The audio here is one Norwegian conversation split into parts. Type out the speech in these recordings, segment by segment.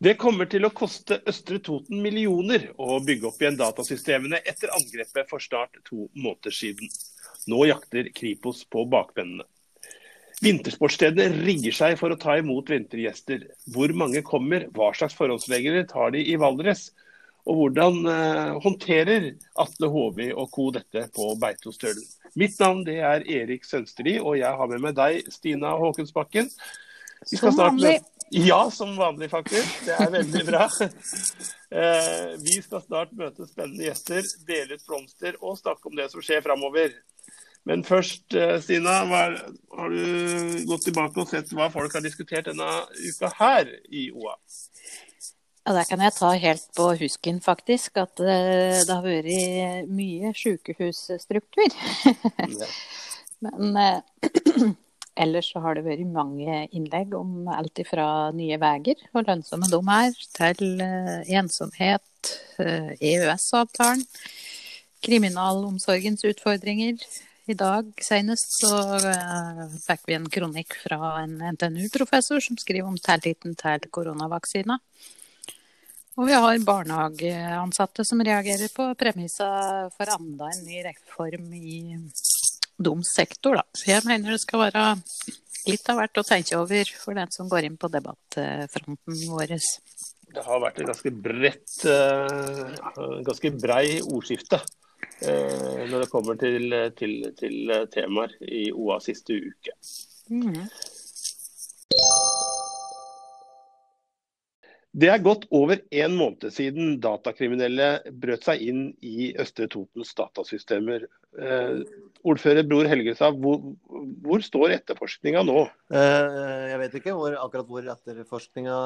Det kommer til å koste Østre Toten millioner å bygge opp igjen datasystemene etter angrepet for snart to måneder siden. Nå jakter Kripos på bakmennene. Vintersportsstedene rigger seg for å ta imot vintergjester. Hvor mange kommer, hva slags forholdsregler tar de i Valdres? Og hvordan eh, håndterer Atle Håvi og co. dette på Beitostølen? Mitt navn det er Erik Sønsteri, og jeg har med meg deg, Stina Håkensbakken. Vi Som vanlig. Ja, som vanlig, faktisk. Det er veldig bra. Eh, vi skal snart møte spennende gjester, dele ut blomster og snakke om det som skjer framover. Men først, eh, Stina, er, har du gått tilbake og sett hva folk har diskutert denne uka her i OA? Ja, Der kan jeg ta helt på husken, faktisk, at eh, det har vært mye sykehusstruktur. Men Ellers så har det vært mange innlegg om alt fra nye veier, hvor lønnsomme de er, til uh, ensomhet, uh, EØS-avtalen, kriminalomsorgens utfordringer. I dag senest så uh, fikk vi en kronikk fra en NTNU-professor som skriver om tilliten til koronavaksina. Og vi har barnehageansatte som reagerer på premissa for enda en ny reform i dum sektor, da. Så jeg mener det skal være litt av hvert å tenke over for den som går inn på debattfronten vår. Det har vært en ganske bredt, uh, ganske brei ordskifte uh, når det kommer til, til, til, temaer i OA siste uke. Mm. Det er gått over en måned siden datakriminelle brøt seg inn i Østre Totens datasystemer. Ordfører Bror Helgestad, hvor, hvor, står etterforskninga nå? Eh, jeg vet ikke hvor, akkurat hvor etterforskninga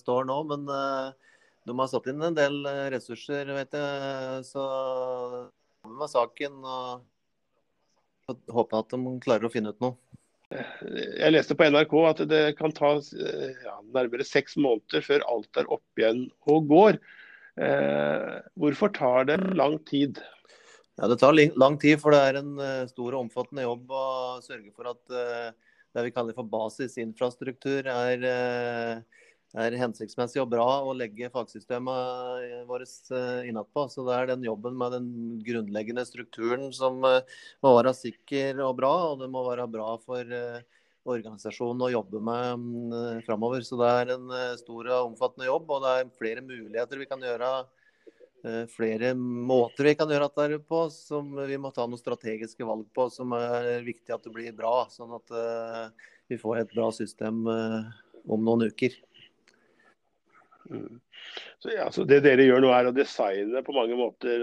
står nå, men eh, de har satt inn en del eh, ressurser, vet jeg. Så med saken og håper at de klarer å finne ut noe. Jeg leste på NRK at det kan ta ja, nærmere seks måneder før alt er opp igjen og går. Eh, hvorfor tar det lang tid? Ja, Det tar lang tid, for det er en uh, stor og omfattende jobb å sørge for at uh, det vi kaller for basisinfrastruktur er uh, er hensiktsmessig og bra å legge fagsystemene våre eh, innatpå. Så det er den jobben med den grunnleggende strukturen som eh, må være sikker og bra. Og det må være bra for eh, organisasjonen å jobbe med mm, framover. Så det er en stor og omfattende jobb, og det er flere muligheter vi kan gjøre. Flere måter vi kan gjøre dette på, som vi må ta noen strategiske valg på, som er viktig at det blir bra. Sånn at vi får et bra system om noen uker. Mm. Så, ja, så Det dere gjør nå er å designe på mange måter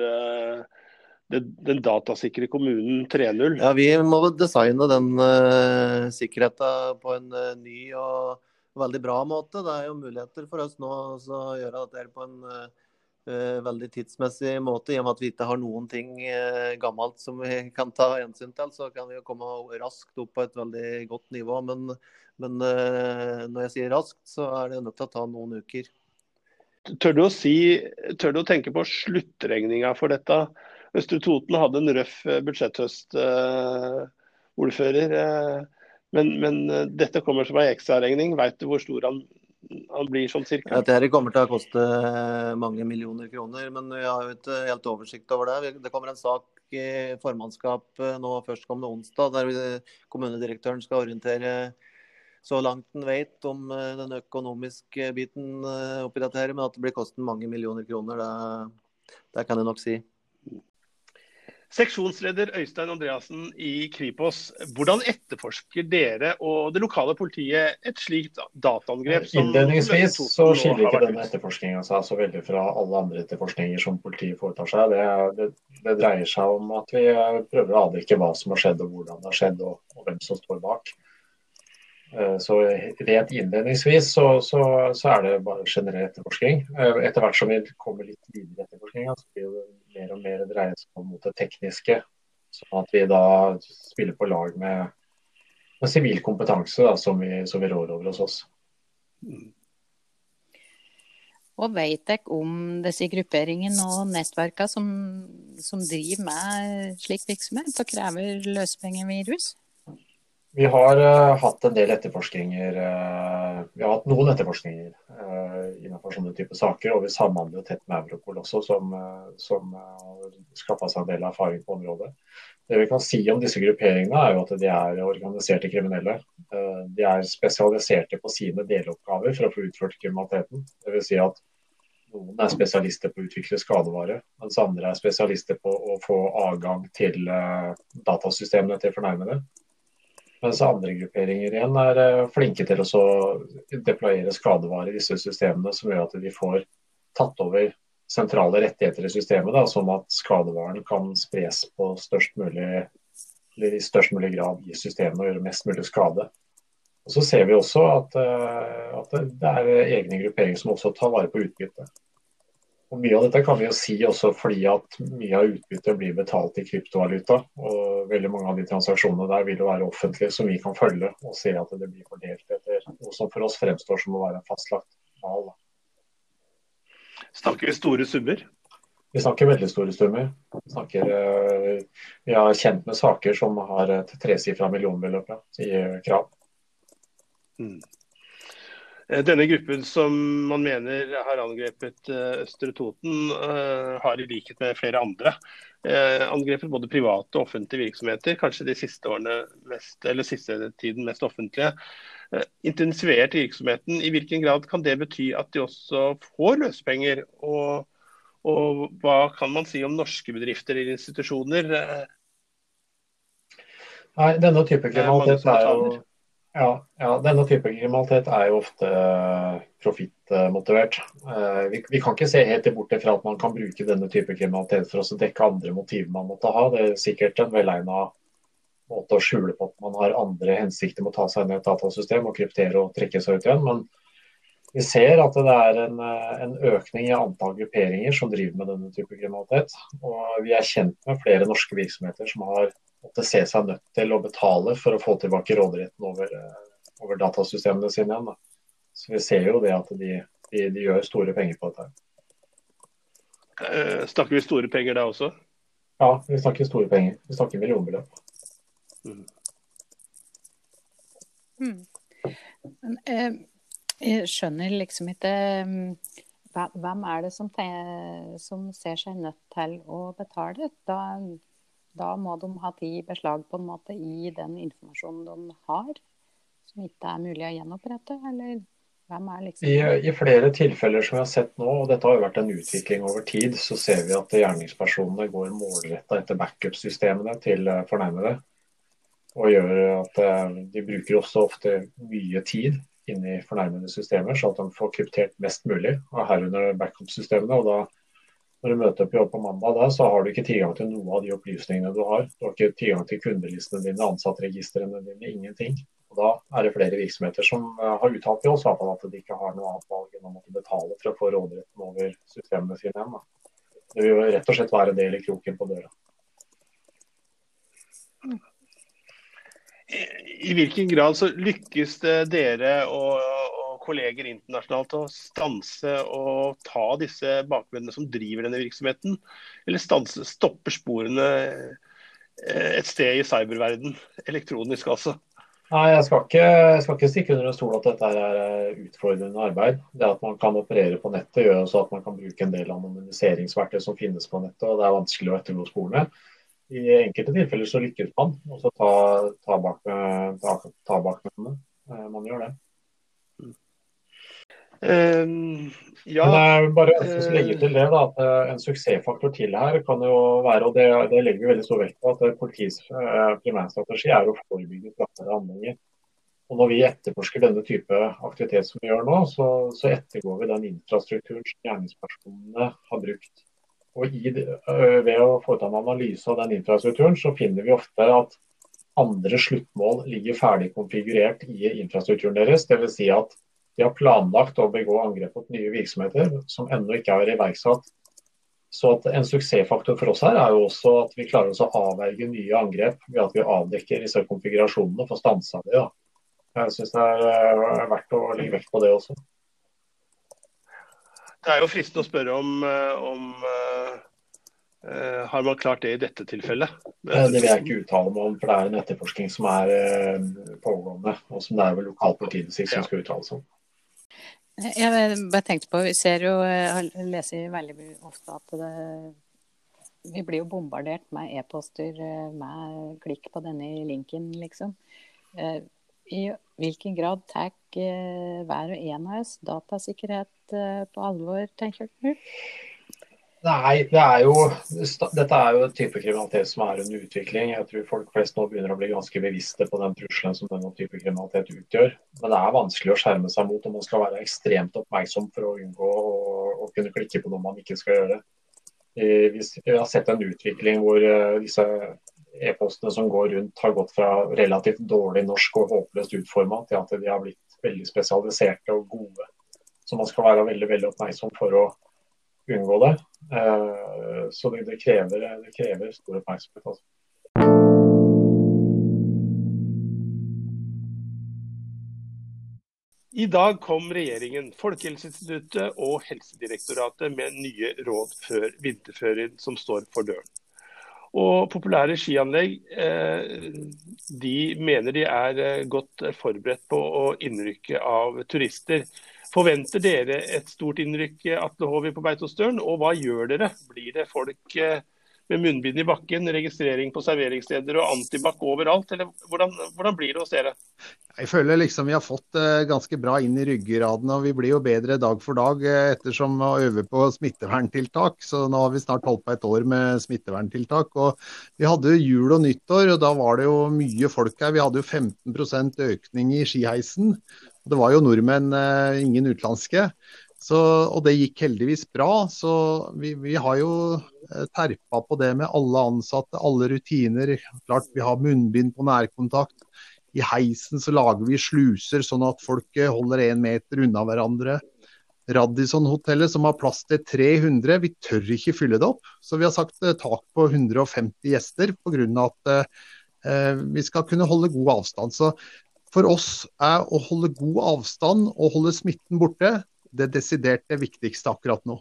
den, den, datasikre kommunen 3.0? Ja, vi må designe den uh, sikkerheten på en uh, ny og veldig bra måte. Det er jo muligheter for oss nå å gjøre dette på en uh, veldig tidsmessig måte. I og med at vi ikke har noen ting gammelt som vi kan ta hensyn til, så kan vi jo komme raskt opp på et veldig godt nivå. Men, men når jeg sier raskt, så er det nødt til å ta noen uker. Tør du å si, tør du å tenke på sluttregninga for dette? Østre Toten hadde en røff eh, budsjetthøst, uh, ordfører. Uh, men, men dette kommer som en ekstraregning. Vet du hvor stor han, han blir sånn cirka? Dette kommer til å koste mange millioner kroner, men vi har jo ikke helt oversikt over det. Det kommer en sak i formannskap nå førstkommende onsdag, der kommunedirektøren skal orientere så langt en vet om eh, den økonomiske biten eh, oppi dette, her, men at det blir kosten mange millioner kroner, det, det kan jeg nok si. Seksjonsleder Øystein Andreassen i Kripos, hvordan etterforsker dere og det lokale politiet et slikt dataangrep? Innledningsvis så skiller ikke denne etterforskninga seg så veldig fra alle andre etterforskninger som politiet foretar seg. Det, det, det, dreier seg om at vi prøver å avdekke hva som har skjedd og hvordan det har skjedd og, og hvem som står bak. Eh, så rent innledningsvis så, så, så, er det bare generell etterforskning. Eh, etter hvert som vi kommer litt videre i etterforskninga, så blir det mer og mer dreier seg om mot det tekniske. Sånn at vi da spiller på lag med, med sivil kompetanse da, som, vi, som vi rår over hos oss. Og vet dere om disse grupperingene og nettverkene som, som driver med slik virksomhet og krever løsepengevirus? Vi har uh, hatt en del etterforskninger. Uh, vi har hatt noen etterforskninger uh, innenfor sånne type saker. Og vi samhandler tett med Europol også, som, som har skaffa seg en del erfaring på området. Det vi kan si om disse grupperingene, er jo at de er organiserte kriminelle. De er spesialiserte på sine deloppgaver for å få utført kriminaliteten. Dvs. Si at noen er spesialister på å utvikle skadevare, mens andre er spesialister på å få adgang til datasystemene til fornærmede. Mens andre grupperinger igjen er eh, flinke til å deployere skadevare i disse systemene, som gjør at de får tatt over sentrale rettigheter i systemet, da, som at skadevaren kan spres på størst mulig, i størst mulig grad i systemet og gjøre mest mulig skade. Og Så ser vi også at, eh, at det er egne grupperinger som også tar vare på utbytte. Og Mye av dette kan vi jo si også fordi at mye av utbyttet blir betalt i kryptovaluta. og Veldig mange av de transaksjonene der vil jo være offentlige, som vi kan følge og se at det blir fordelt etter noe som for oss fremstår som å være en fastlagt mal. Snakker vi store summer? Vi snakker veldig store summer. Vi, snakker, eh, vi har kjent med saker som har et tresifra millionbeløp i krav. Mm. Eh, denne gruppen som man mener har angrepet eh, Østre Toten, eh, har i likhet med flere andre angrepet både private og offentlige virksomheter, kanskje de siste årene mest, eller siste tiden mest offentlige. Intensivert virksomheten, i hvilken grad kan det bety at de også får løsepenger? Og, og hva kan man si om norske bedrifter eller institusjoner? Nei, denne type kriminalitet er jo ja, ja, denne type kriminalitet er jo ofte eh, profittmotivert. Eh, vi, vi, kan ikke se helt bort fra at man kan bruke denne type kriminalitet for å dekke andre motiver man måtte ha. Det er sikkert en velegna måte å skjule på at man har andre hensikter med å ta seg inn i et datasystem og kryptere og trekke seg ut igjen. Men vi ser at det er en, eh, en økning i antall grupperinger som driver med denne type kriminalitet. Og vi er kjent med flere norske virksomheter som har måtte se seg nødt til å betale for å få tilbake råderetten over, eh, over datasystemene sine igjen. Da. Så vi ser jo det at de, de, de gjør store penger på dette. Uh, snakker vi store penger da også? Ja, vi snakker store penger. Vi snakker millionbeløp. Mm. Mm. Men, eh, jeg skjønner liksom ikke Hvem er det som, som, ser seg nødt til å betale? Da da må de ha tid i beslag på en måte i den informasjonen de har, som ikke er mulig å gjenopprette? Eller hvem er liksom I, I, flere tilfeller som vi har sett nå, og dette har jo vært en utvikling over tid, så ser vi at gjerningspersonene går målretta etter backup-systemene til eh, fornærmede. Og gjør at eh, de bruker også ofte mye tid inni fornærmede systemer, så at de får kryptert mest mulig, og herunder backup-systemene. og da når du møter opp jobb på mandag, da, så har du ikke tilgang til noe av de opplysningene du har. Du har ikke tilgang til kundelistene dine, ansattregistrene dine, ingenting. Og Da er det flere virksomheter som eh, har uttalt til oss at de ikke har noe annet valg enn å måtte betale for å få råderetten over systemene sine igjen. Det vil jo rett og slett være en del i kroken på døra. I hvilken grad så lykkes det dere å kolleger internasjonalt å stanse og ta disse bakmennene som driver denne virksomheten? Eller stanse, stoppe sporene eh, et sted i cyberverden, elektronisk altså? Nei, jeg skal, ikke, jeg skal ikke stikke under en stol at dette er eh, utfordrende arbeid. Det at man kan operere på nettet gjør også at man kan bruke en del anonymiseringsverktøy som finnes på nettet, og det er vanskelig å ettergå sporene. I enkelte tilfeller så lykkes man også ta, ta ta, ta bak eh, Man gjør det. Um, ja, Men bare å legge til det da, at eh, En suksessfaktor til her kan jo være, og det, det legger vi veldig stor vekt på, at eh, politiets primærstrategi er å forebygge straffbare handlinger. Og Når vi etterforsker denne type aktivitet som vi gjør nå, så, så ettergår vi den infrastrukturen som gjerningspersonene har brukt. Og i, Ved å foreta en analyse av den infrastrukturen, så finner vi ofte at andre sluttmål ligger ferdig konfigurert i infrastrukturen deres. Dvs. Si at de har planlagt å begå angrep mot nye virksomheter som ennå ikke er iverksatt. Så En suksessfaktor for oss her er jo også at vi klarer oss å avverge nye angrep ved at vi avdekker disse konfigurasjonene og får stansa det. Jeg syns det er eh, verdt å legge vekt på det også. Det er jo fristende å spørre om, eh, om, Uh, har man klart det i dette tilfellet? Det vil jeg ikke uttale meg om, for det er en etterforskning som er pågående. Og som det er vel lokalt politidistrikt som skal uttale seg om. Jeg bare tenkte på, Vi ser jo, jeg leser veldig ofte at det, vi blir jo bombardert med e-poster med klikk på denne linken, liksom. I hvilken grad tar hver og en av oss datasikkerhet på alvor, tenker du? Nei, det er jo, dette er jo en type kriminalitet som er under utvikling. Jeg tror folk flest nå begynner å bli ganske bevisste på den trusselen som denne type kriminalitet utgjør. Men det er vanskelig å skjerme seg mot, og man skal være ekstremt oppmerksom for å unngå å, kunne klikke på noe man ikke skal gjøre. Vi har sett en utvikling hvor eh, disse e-postene som går rundt, har gått fra relativt dårlig norsk og håpløst utforma til at de har blitt veldig spesialiserte og gode. Så man skal være veldig, veldig oppmerksom for å unngå det. Eh, så det, det, krever, det krever, stor oppmerksomhet. Altså. I dag kom regjeringen, Folkehelseinstituttet og Helsedirektoratet med nye råd før vinterferien som står for døren. Og populære skianlegg eh, de mener de er eh, godt forberedt på å innrykke av turister. Forventer dere et stort innrykk Atle Håvi på Beitostølen, og hva gjør dere? Blir det folk eh, med munnbind i bakken, registrering på serveringssteder og antibac overalt, eller hvordan, hvordan, blir det hos dere? Jeg føler liksom vi har fått eh, ganske bra inn i ryggraden, og vi blir jo bedre dag for dag eh, ettersom vi øver på smitteverntiltak. Så nå har vi snart holdt på et år med smitteverntiltak. og Vi hadde jul og nyttår, og da var det jo mye folk her. Vi hadde jo 15% økning i skiheisen. Det var jo nordmenn, eh, ingen utenlandske. Så, og det gikk heldigvis bra. Så vi, vi, har jo eh, terpa på det med alle ansatte, alle rutiner. Klart vi har munnbind på nærkontakt. I heisen så lager vi sluser sånn at folk eh, holder én meter unna hverandre. Radisson-hotellet som har plass til 300, vi tør ikke fylle det opp. Så vi har sagt tak på 150 gjester pga. at eh, vi skal kunne holde god avstand. Så for oss er å holde god avstand og holde smitten borte det desidert viktigste akkurat nå.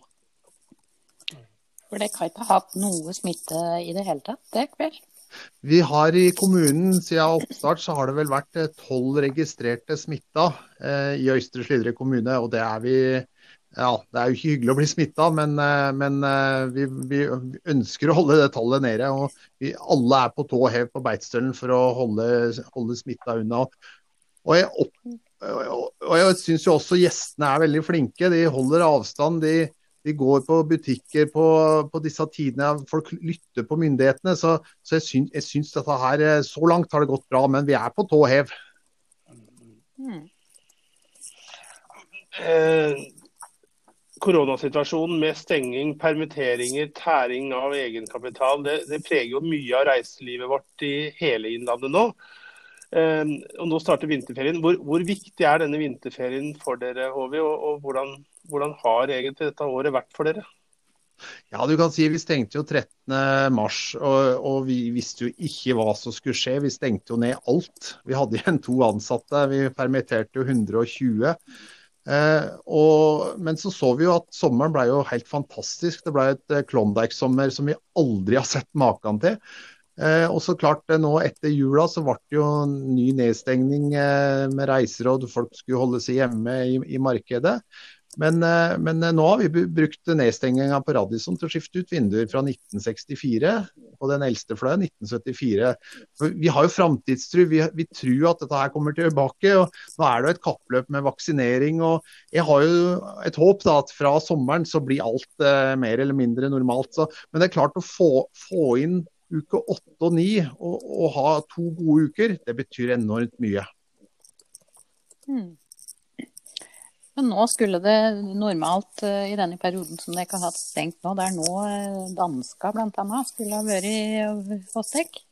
For dere har ikke hatt noe smitte i det hele tatt, det vel? Vi har i kommunen siden oppstart så har det vel vært eh, tolv registrerte smitta eh, i Øystre Slidre kommune. og det er vi ja, Det er jo ikke hyggelig å bli smitta, men, eh, men vi, vi, ønsker å holde det tallet nede. og vi, Alle er på tå hev på Beitstølen for å holde, holde smitta unna. Og jeg, og jeg syns jo også gjestene er veldig flinke. De holder avstand. De, de går på butikker på, på, disse tidene. Folk lytter på myndighetene. Så, så jeg, syns, jeg syns dette her Så langt har det gått bra, men vi er på tå hev. Mm. Eh, koronasituasjonen med stenging, permitteringer, tæring av egenkapital, det, det preger jo mye av reiselivet vårt i hele Innlandet nå. Ehm, og Nå starter vinterferien. Hvor, hvor, viktig er denne vinterferien for dere, Håvi? Og, og hvordan, hvordan, har egentlig dette året vært for dere? Ja, du kan si Vi stengte jo 13.3, og, og vi visste jo ikke hva som skulle skje. Vi stengte jo ned alt. Vi hadde igjen to ansatte. Vi permitterte jo 120. Eh, og, men så så vi jo at sommeren ble jo helt fantastisk. Det ble et eh, Klondyke-sommer som vi aldri har sett maken til. Eh, og så klart eh, nå Etter jula så ble det jo ny nedstengning eh, med reiseråd. Folk skulle holde seg hjemme i, i markedet. Men, eh, men, eh, nå har vi brukt nedstenginga på Radisson til å skifte ut vinduer fra 1964. på den eldste fløyen, 1974. Vi har jo framtidstro. Vi, vi, tror at dette her kommer tilbake. og Nå er det jo et kappløp med vaksinering. og Jeg har jo et håp da at fra sommeren så blir alt eh, mer eller mindre normalt. Så, men det er klart å få, få inn uke åtte og ni å ha to gode uker, det betyr enormt mye. Hmm. Men nå skulle det normalt uh, i denne perioden som dere har hatt stengt nå, der nå uh, danska bl.a. skulle ha vært hos dere?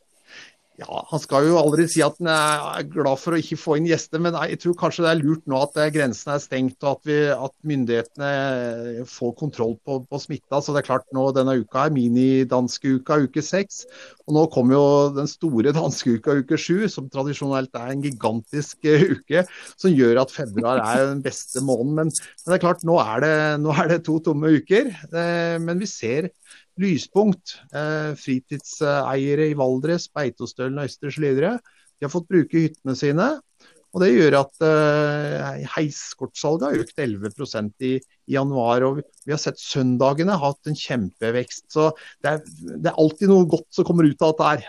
Ja, Han skal jo aldri si at han er glad for å ikke få inn gjester, men jeg tror kanskje det er lurt nå at grensen er stengt og at, vi, at myndighetene får kontroll på, på, smitta. Så det er klart nå denne uka er minidanskeuka uke seks. Og nå kommer jo den store danskeuka uke sju, som tradisjonelt er en gigantisk uh, uke. Som gjør at februar er den beste måneden. Men, men det er klart, nå er det, nå er det to tomme uker. Men vi ser lyspunkt. Eh, fritidseiere i Valdres, Beitostølen Østre Slidre de har fått bruke hyttene sine. Og Det gjør at eh, heiskortsalget har økt 11 i, i, januar. og Vi har sett søndagene hatt en kjempevekst. Så det er, det er alltid noe godt som kommer ut av dette her.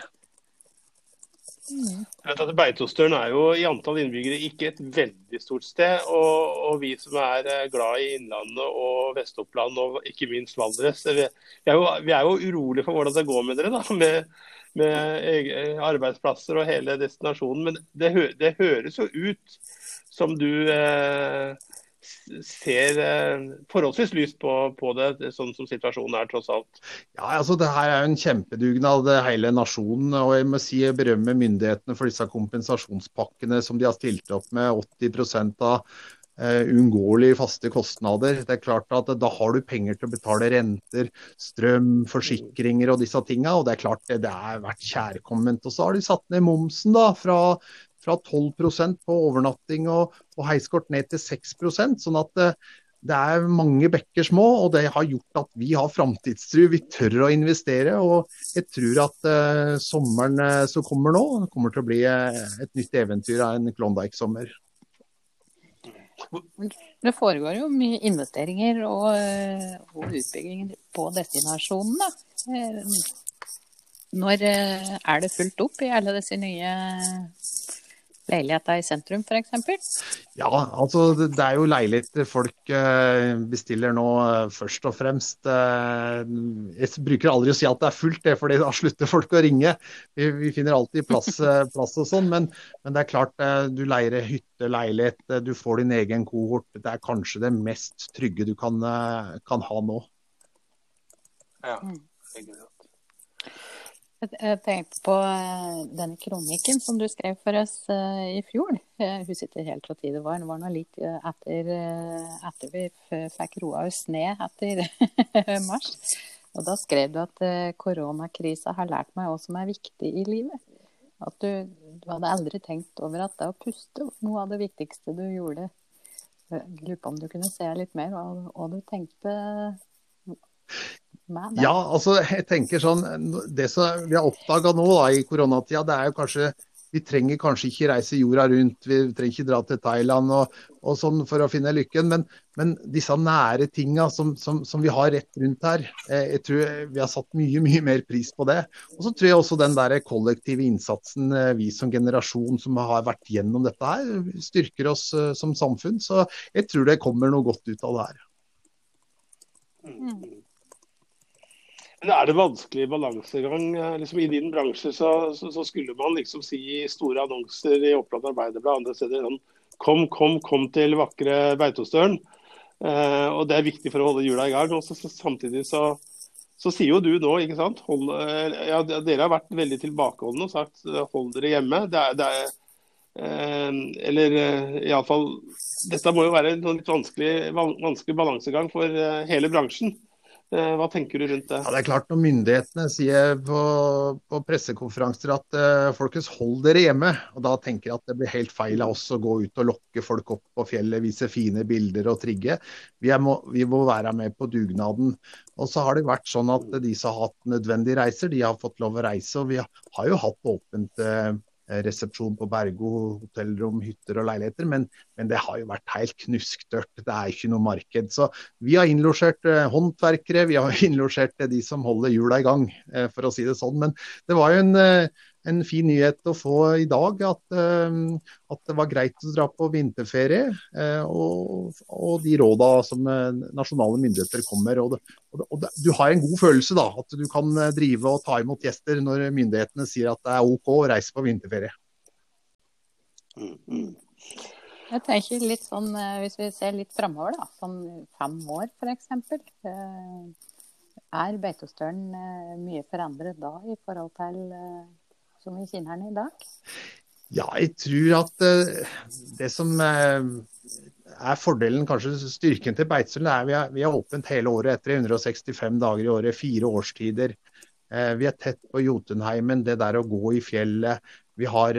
Mm. Beitostølen er jo i antall innbyggere ikke et veldig stort sted. Og, og vi som er eh, glad i Innlandet og Vest-Oppland og ikke minst Valdres, vi er, jo, vi jo urolige for hvordan det går med dere. da, med med arbeidsplasser og hele destinasjonen. Men det, det høres jo ut som du eh, ser eh, forholdsvis lyst på, på, det, sånn som situasjonen er, tross alt. Ja, altså det her er jo en kjempedugnad, hele nasjonen. og Jeg må si berømme myndighetene for disse kompensasjonspakkene som de har stilt opp med. 80 av uh, uunngåelige faste kostnader. Det er klart at Da har du penger til å betale renter, strøm, forsikringer og disse tinga. Og det er klart det, det er vært kjærkomment. Og så har de satt ned momsen da fra, fra 12% på overnatting og, og, heiskort ned til 6 sånn at eh, det er mange bekker små, og det har gjort at vi har framtidstru. Vi tør å investere. og Jeg tror at uh, sommeren uh, som kommer nå, kommer til å bli et nytt eventyr av en Klondyke-sommer. Det foregår jo mye investeringer og, eh, og utbygginger på destinasjonene. Eh, når eh, er det fullt opp i alle disse nye leiligheter i sentrum f.eks.? Ja, altså det er jo leiligheter folk bestiller nå først og fremst. Jeg bruker aldri å si at det er fullt, det, for da slutter folk å ringe. Vi, vi finner alltid plass, plass og sånn, men, men, det er klart du leier hytte leilighet, eh, du får din egen kohort. Det er kanskje det mest trygge du kan, eh, kan ha nå. Ja, mm. Jeg tenkte på den denne kronikken som du skrev for oss i fjor. Hun sitter helt fra tid det var. Det var nå litt etter, etter vi fikk roa oss ned etter mars. Og da skrev du at koronakrisa har lært meg hva som er viktig i livet. At du, du, hadde aldri tenkt over at det å puste var noe av det viktigste du gjorde. Jeg lurer på om du kunne se litt mer hva, du tenkte det? Ja, altså jeg tenker sånn Det som vi har oppdaga nå da, i koronatida, det er jo kanskje vi trenger kanskje ikke reise jorda rundt, vi trenger ikke dra til Thailand og, og sånn for å finne lykken. Men, men disse nære tinga som, som, som, vi har rett rundt her, eh, jeg tror vi har satt mye mye mer pris på det. Og så tror jeg også den der kollektive innsatsen eh, vi som generasjon som har vært gjennom dette her, styrker oss eh, som samfunn. Så jeg tror det kommer noe godt ut av det her. Mm. Men er det vanskelig balansegang? Eh, liksom, I din bransje så, så, så, skulle man liksom si i store annonser i Oppland Arbeiderblad andre steder sånn Kom, kom, kom til vakre Beitostølen. Eh, og det er viktig for å holde hjula i gang. Og samtidig så, så, sier jo du nå, ikke sant hold, eh, ja, Dere har vært veldig tilbakeholdne og sagt eh, hold dere hjemme. Det er, det er eh, eller iallfall Dette må jo være en sånn litt vanskelig, vanskelig balansegang for hele bransjen. Eh, hva tenker du rundt det? Ja, det er klart Når myndighetene sier på, på pressekonferanser at uh, folkens hold dere hjemme, og da tenker jeg at det blir helt feil av oss å gå ut og lokke folk opp på fjellet, vise fine bilder og trigge. Vi, må, vi må være med på dugnaden. Og så har det vært sånn at de som har hatt nødvendige reiser, de har fått lov å reise. Og vi har jo hatt åpent uh, Eh, resepsjon på Bergo, hotellrom, hytter og leiligheter. Men, men, det har jo vært helt knusktørt. Det er ikke noe marked. Så vi har innlosjert eh, håndverkere, vi har innlosjert eh, de som holder hjula i gang, eh, for å si det sånn. Men det var jo en eh, en fin nyhet å få i dag. At, eh, at det var greit å dra på vinterferie. Eh, og, og de råda som eh, nasjonale myndigheter kommer. Og, det, og det, du har en god følelse da, at du kan drive og ta imot gjester når myndighetene sier at det er OK å reise på vinterferie. Mm, mm. Jeg tenker litt sånn, Hvis vi ser litt framover, da, sånn fem år f.eks. Er Beitostølen mye forandret da i forhold til som vi kjenner den i dag? Ja, jeg tror at uh, det som uh, er fordelen, kanskje styrken til Beitostølen, er at vi, har åpent hele året etter 165 dager i året, fire årstider. Uh, vi er tett på Jotunheimen, det der å gå i fjellet. Vi har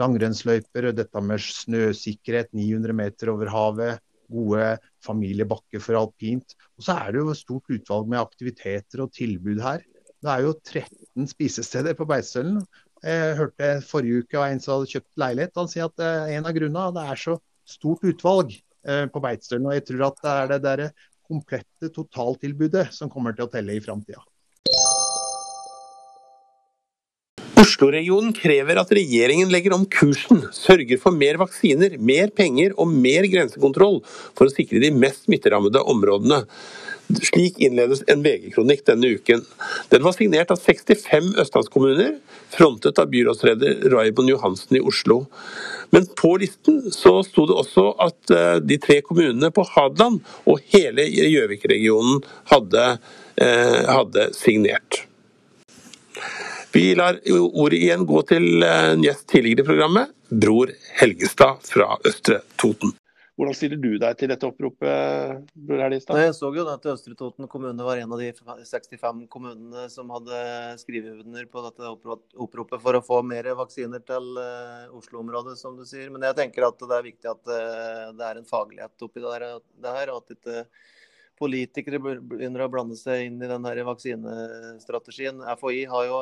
langrennsløyper, dette med snøsikkerhet 900 meter over havet. gode familiebakker for alpint. Og så er det jo et stort utvalg med aktiviteter og tilbud her. Det er jo 13 spisesteder på Beitostølen. Jeg hørte forrige uke av en som hadde kjøpt leilighet. Han sier at eh, en av grunnene er at det er så stort utvalg eh, på Beitostølen. Og jeg tror at det er det der komplette totaltilbudet som kommer til å telle i framtida. Oslo-regionen krever at regjeringen legger om kursen, sørger for mer vaksiner, mer penger og mer grensekontroll for å sikre de mest smitterammede områdene. Slik innledes en VG-kronikk denne uken. Den var signert av 65 østlandskommuner, frontet av byrådsleder Raymond Johansen i Oslo. Men på listen så sto det også at eh, de tre kommunene på Hadeland og hele Gjøvik-regionen hadde, eh, hadde signert. Vi lar ordet igjen gå til eh, en gjest tidligere i programmet, Bror Helgestad fra Østre Toten. Hvordan stiller du deg til dette oppropet, Bror Helgestad? Jeg så jo at Østre Toten kommune var en av de 65 kommunene som hadde skrevet under på dette oppropet for å få mer vaksiner til eh, Oslo-området, som du sier. Men jeg tenker at det er viktig at eh, det er en faglighet oppi det her, og at ikke politikere begynner å blande seg inn i den vaksinestrategien. FHI har jo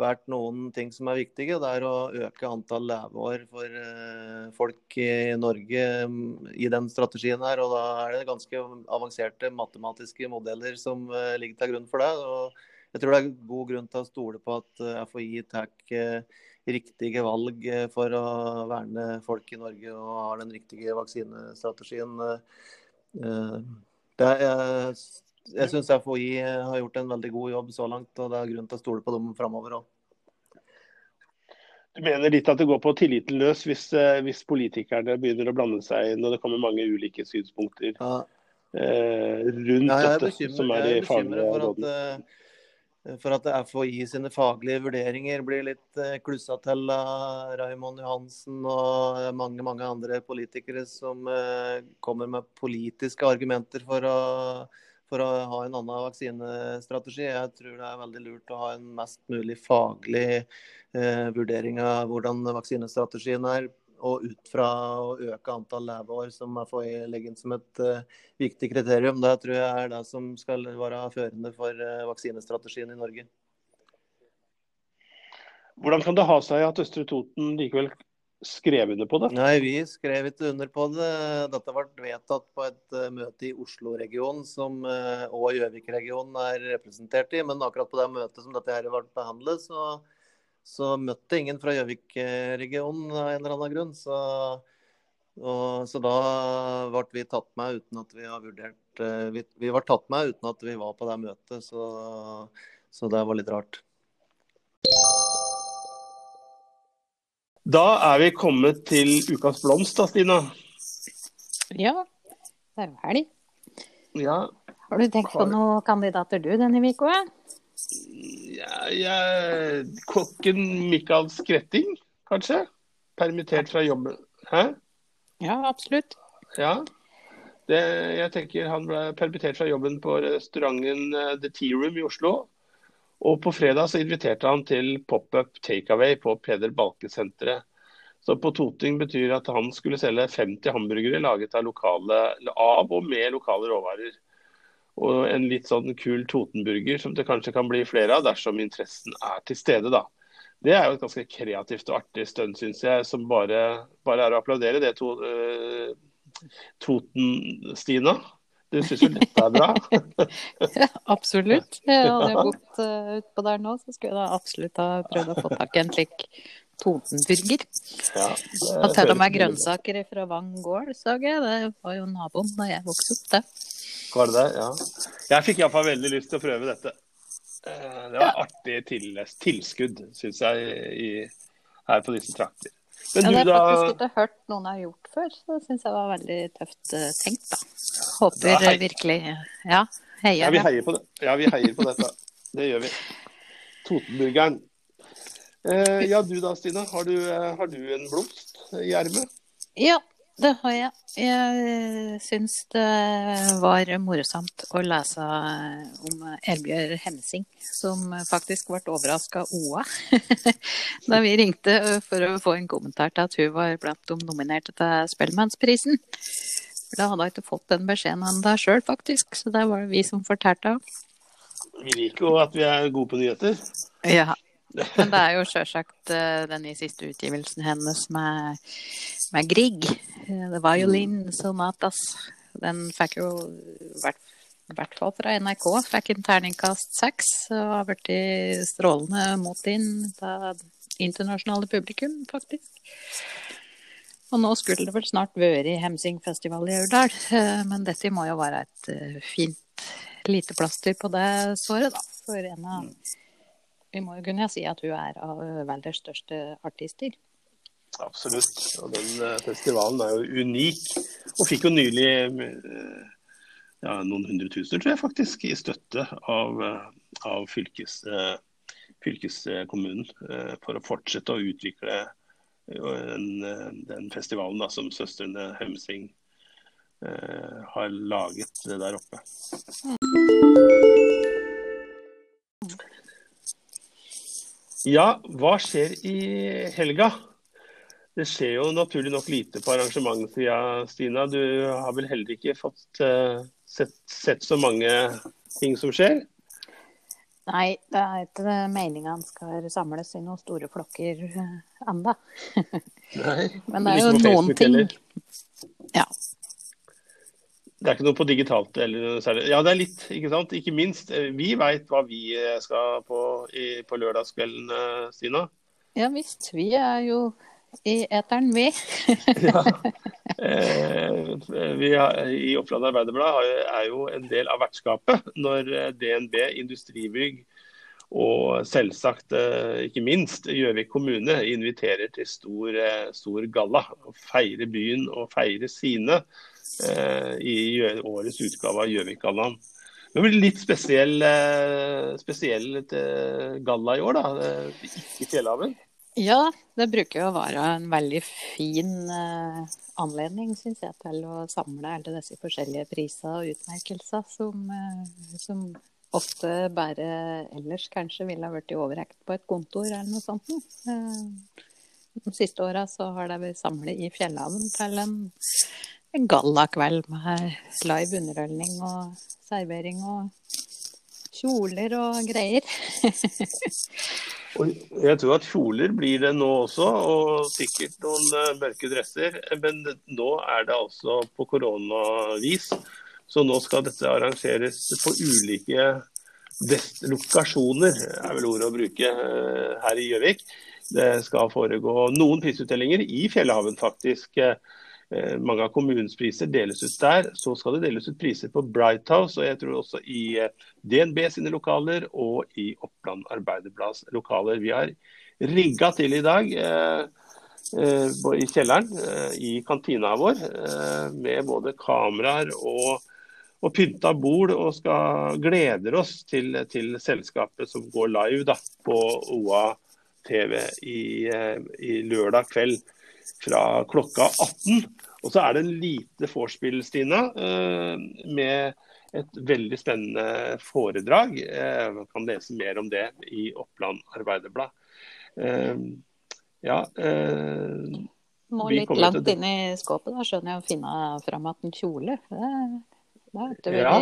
vært noen ting som er viktige. Det er å øke antall leveår for eh, folk i Norge mm, i den strategien her. Og da er det ganske avanserte matematiske modeller som eh, ligger til grunn for det. Og jeg tror det er god grunn til å stole på at eh, FHI tar riktige valg for å verne folk i Norge og har den riktige vaksinestrategien. Er, jeg syns FHI har gjort en veldig god jobb så langt, og det er grunn til å stole på dem framover òg. Du mener litt at det går på tilliten løs hvis, eh, hvis, politikerne begynner å blande seg når det kommer mange ulike synspunkter ja. eh, rundt ja, dette, som er de faglige rådene? Eh, for at FHI sine faglige vurderinger blir litt eh, klussa til av Raymond Johansen og mange mange andre politikere som eh, kommer med politiske argumenter for å, for å ha en annen vaksinestrategi. Jeg tror det er veldig lurt å ha en mest mulig faglig eh, vurdering av hvordan vaksinestrategien er og ut fra å øke antall leveår, som er inn som et uh, viktig kriterium. Det tror jeg er det som skal være førende for uh, vaksinestrategien i Norge. Hvordan kan det ha seg at Østre Toten likevel skrev under på det? Nei, Vi skrev ikke under på det. Dette ble vedtatt på et uh, møte i Oslo-regionen, som og Gjøvik-regionen er representert i. Men akkurat på det møtet som dette her ble behandlet, så så møtte ingen fra Gjøvik-regionen av en eller annen grunn. Så, og, så da ble vi tatt med uten at vi har vurdert eh, Vi, vi var tatt med uten at vi var på det møtet, så, så det var litt rart. Da er vi kommet til ukas blomst da, Stina. Ja, det er jo helg. Ja. Har du tenkt på noen kandidater du denne uka? Ja, kokken Mikael Skretting, kanskje? Permittert fra jobben. Hæ? Ja, absolutt. Ja. Det, jeg tenker Han ble permittert fra jobben på restauranten eh, The Tea Room i Oslo. Og på fredag så inviterte han til pop-up takeaway på Peder Balke-senteret. Så på Toting betyr at han skulle selge 50 hamburgere laget av, lokale, av og med lokale råvarer og en litt sånn kul Totenburger som det kanskje kan bli flere av dersom interessen er til stede. da. Det er jo et ganske kreativt og artig stunt, syns jeg, som bare, bare, er å applaudere. Det to, uh, Toten-Stina. Du syns jo dette er bra? ja, absolutt. Hadde jeg bodd uh, utpå der nå, så skulle jeg absolutt ha prøvd å få tak i en slik Totenburger. Ja, og til og med grønnsaker fra Vang gård, så jeg. Det var jo naboen da jeg vokste opp, det. Var det det? Ja. Jeg fikk iallfall veldig lyst til å prøve dette. Eh, det var ja. artig til, tilskudd, syns jeg, i, her på disse trakter. Men ja, det har jeg faktisk ikke hørt noen har gjort før, så det syns jeg var veldig tøft uh, tenkt, da. Håper da virkelig Ja, heier. Ja, vi heier på det. Ja, vi heier på dette. Det gjør vi. Totenburgeren. Eh, ja, du da, Stine. Har du, eh, har du en blomst i ermet? Ja, det har jeg. Jeg syns det var morsomt å lese om Elbjørg Hemsing, som faktisk ble overraska OA da vi ringte for å få en kommentar til at hun var blant de nominerte til Spellemannsprisen. Da hadde hun ikke fått den beskjeden ennå sjøl, faktisk. Så det var det vi som fortalte henne. Vi liker jo at vi er gode på nyheter. Ja. Men det er jo sjølsagt den i siste utgivelsen hennes med, med Grieg. The det var jo Linn Sonatas. Den fikk jo i hvert, fall fra NRK fikk en terningkast seks. Og har blitt strålende mot inn av internasjonale publikum, faktisk. Og nå skulle det vel snart vært Hemsingfestival i Aurdal, uh, men dette må jo være et fint lite plaster på det såret, da. For en av Vi må jo kunne si at hun er av verdens største artister. Absolutt. Og den uh, festivalen er jo unik. Og fikk jo nylig uh, ja, noen hundre tusen, tror jeg faktisk, i støtte av, uh, av fylkes, fylkeskommunen for å fortsette å utvikle den, den festivalen da, som søstrene Hemsing har laget der oppe. Ja, hva skjer i helga? Det skjer jo naturlig nok lite på arrangementssida, Stina. Du har vel heller ikke fått uh, sett, sett, så mange ting som skjer? Nei, det er ikke meninga han skal samles i noen store flokker uh, enda. Nei, Men det er jo noen ting. Heller. Ja, det er ikke noe på digitalt eller særlig. Ja, det er litt, ikke sant. Ikke minst. Eh, vi veit hva vi eh, skal på i, på lørdagskvelden, eh, Stina. Ja visst. Vi er jo i eteren, vi. ja. Eh, vi har, I Oppland Arbeiderblad er jo en del av vertskapet når DNB Industribygg og selvsagt, ikke minst, Gjøvik kommune inviterer til stor, stor galla. Og feire byen og feire sine eh, i årets utgave av Gjøvikgallaen. Det blir litt spesiell, eh, spesiell eh, galla i år, da. Eh, ikke Fjellhaven. Ja, det bruker jo å være en veldig fin uh, anledning, syns jeg, til å samle alle disse forskjellige priser og utmerkelser som, uh, som, ofte bare ellers kanskje ville ha blitt overrekt på et kontor eller noe sånt. Uh, de siste åra så har blitt samlet i Fjellhaven til en en gallakveld med live underholdning og servering og kjoler og greier. og jeg tror at kjoler blir det nå også, og sikkert noen uh, mørke dresser. Men nå er det altså på koronavis. Så nå skal dette arrangeres på ulike lokasjoner, er vel ordet å bruke, uh, her i Gjøvik. Det skal foregå noen prisutdelinger i Fjellhaven, faktisk. Eh, mange av kommunens priser deles ut der. Så skal det deles ut priser på Bright House, og jeg tror også i eh, DNB sine lokaler og i Oppland Arbeiderblads lokaler. Vi har rigga til i dag eh, i kjelleren i kantina vår med både kameraer og, og pynta bord, og skal gleder oss til, til selskapet som går live da, på OA TV i, i lørdag kveld fra klokka 18. Og så er det en lite vorspiel, Stina, eh, med et veldig spennende foredrag. Eh, man kan lese mer om det i Oppland Arbeiderblad. Eh, ja, Må litt langt inn i skåpet, da skjønner jeg å finne fram igjen en kjole. Det, det ja.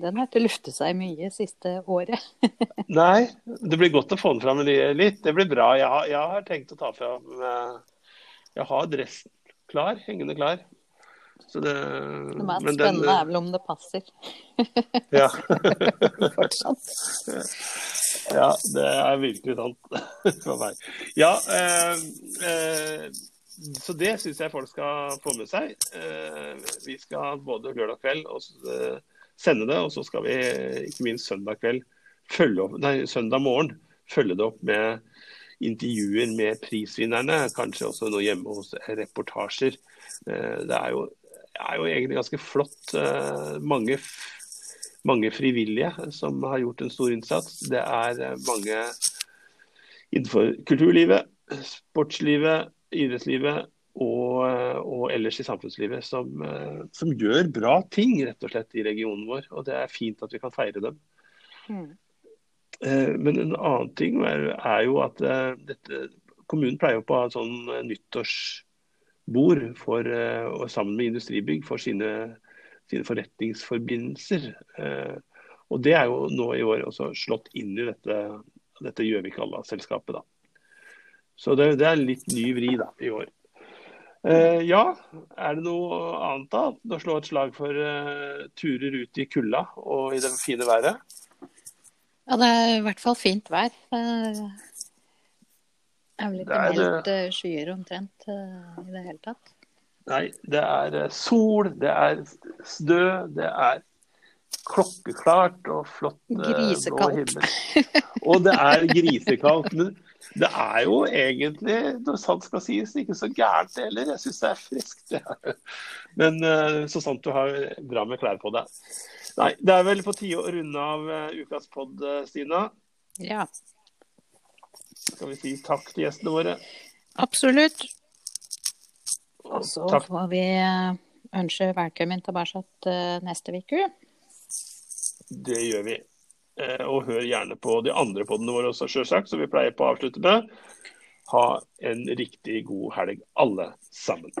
Den har ikke luftet seg mye siste året. Nei, det blir godt å få den fram litt. Det blir bra. Jeg har, jeg har tenkt å ta fram Jeg har dressen klar, hengende klar. Så det, det mest spennende den, er vel om det passer. ja. Fortsatt. ja, det er virkelig sant for meg. Ja, eh, eh, så det syns jeg folk skal få med seg. Eh, vi skal både lørdag kveld og, eh, sende det, og så skal vi ikke minst søndag kveld følge opp, nei, søndag morgen følge det opp med intervjuer med prisvinnerne, kanskje også noe hjemme hos reportasjer. Eh, det er jo, er jo egentlig ganske flott. Eh, mange, mange, frivillige som har gjort en stor innsats. Det er eh, mange innenfor kulturlivet, sportslivet, idrettslivet og, og, ellers i samfunnslivet som, som, gjør bra ting rett og slett i regionen vår. Og det er fint at vi kan feire dem. Mm. Eh, men en annen ting er, jo at eh, dette, kommunen pleier på å ha sånn nyttårsbord for, eh, sammen med Industribygg for sine, sine forretningsforbindelser. Eh, og Det er jo nå i år også slått inn i dette, dette Gjøvik Alla-selskapet. da. Så det, det, er litt ny vri da, i år. Uh, ja, er det noe annet da? Å slå et slag for uh, turer ut i kulda og i det fine været? Ja, det er i hvert fall fint vær. Det er vel ikke meldt uh, skyer omtrent i det hele tatt? Nei, det er sol, det er snø, det er klokkeklart og flott blå himmel. Og det er grisekaldt. Det er jo egentlig, når sant skal sies, ikke så gærent heller. Jeg syns det er friskt. Ja. Men så sant du har bra med klær på deg. Nei, det er vel på tide å runde av ukas pod, Stina. Ja. Skal vi si takk til gjestene våre? Absolutt. Og så får vi ønske velkommen tilbake neste uke. Det gjør vi. Eh, og hør gjerne på de andre podene våre også, sjølsagt, som vi pleier på å avslutte med. Ha en riktig god helg, alle sammen.